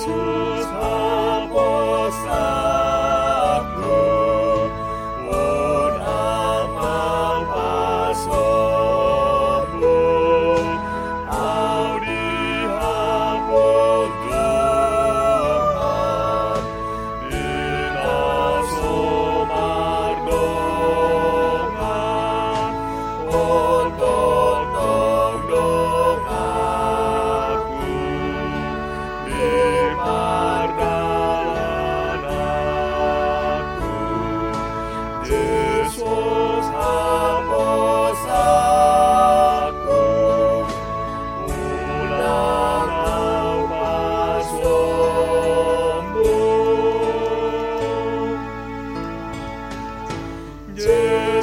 Yesus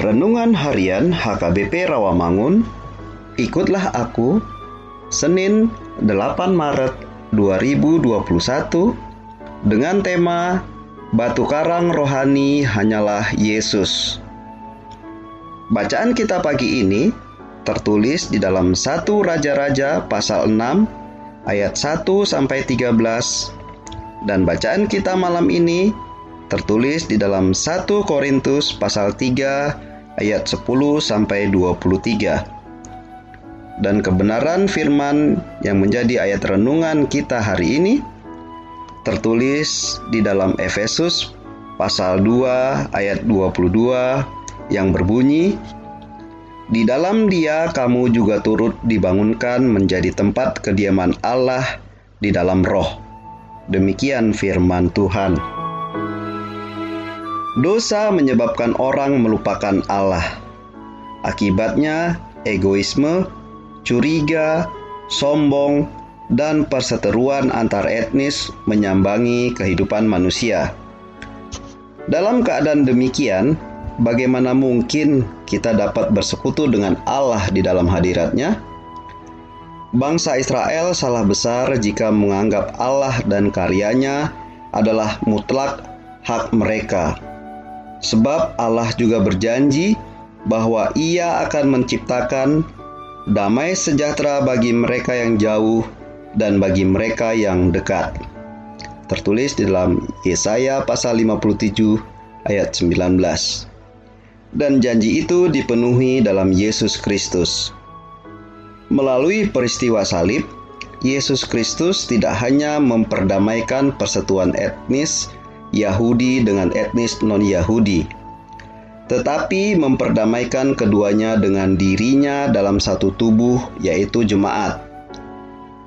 Renungan Harian HKBP Rawamangun Ikutlah aku Senin 8 Maret 2021 dengan tema Batu Karang Rohani Hanyalah Yesus. Bacaan kita pagi ini tertulis di dalam 1 Raja-Raja pasal 6 ayat 1 sampai 13 dan bacaan kita malam ini tertulis di dalam 1 Korintus pasal 3 ayat 10 sampai 23. Dan kebenaran firman yang menjadi ayat renungan kita hari ini tertulis di dalam Efesus pasal 2 ayat 22 yang berbunyi Di dalam dia kamu juga turut dibangunkan menjadi tempat kediaman Allah di dalam roh. Demikian firman Tuhan. Dosa menyebabkan orang melupakan Allah. Akibatnya, egoisme, curiga, sombong, dan perseteruan antar etnis menyambangi kehidupan manusia. Dalam keadaan demikian, bagaimana mungkin kita dapat bersekutu dengan Allah di dalam hadiratnya? Bangsa Israel salah besar jika menganggap Allah dan karyanya adalah mutlak hak mereka. Sebab Allah juga berjanji bahwa Ia akan menciptakan damai sejahtera bagi mereka yang jauh dan bagi mereka yang dekat. Tertulis di dalam Yesaya pasal 57 ayat 19. Dan janji itu dipenuhi dalam Yesus Kristus. Melalui peristiwa salib, Yesus Kristus tidak hanya memperdamaikan persatuan etnis Yahudi dengan etnis non-Yahudi, tetapi memperdamaikan keduanya dengan dirinya dalam satu tubuh, yaitu jemaat.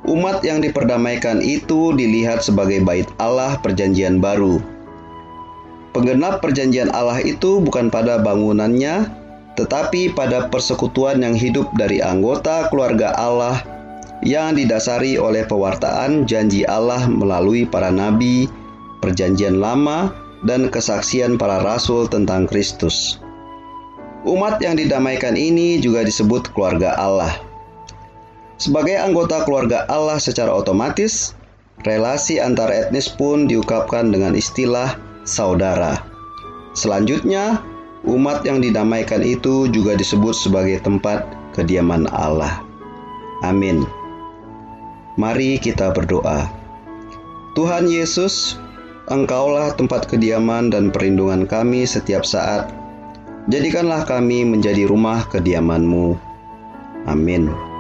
Umat yang diperdamaikan itu dilihat sebagai bait Allah Perjanjian Baru. Penggenap Perjanjian Allah itu bukan pada bangunannya, tetapi pada persekutuan yang hidup dari anggota keluarga Allah yang didasari oleh pewartaan janji Allah melalui para nabi, Perjanjian Lama, dan kesaksian para rasul tentang Kristus. Umat yang didamaikan ini juga disebut keluarga Allah. Sebagai anggota keluarga Allah secara otomatis, relasi antar etnis pun diungkapkan dengan istilah saudara. Selanjutnya, umat yang didamaikan itu juga disebut sebagai tempat kediaman Allah. Amin. Mari kita berdoa. Tuhan Yesus, Engkaulah tempat kediaman dan perlindungan kami setiap saat. Jadikanlah kami menjadi rumah kediaman-Mu. Amin.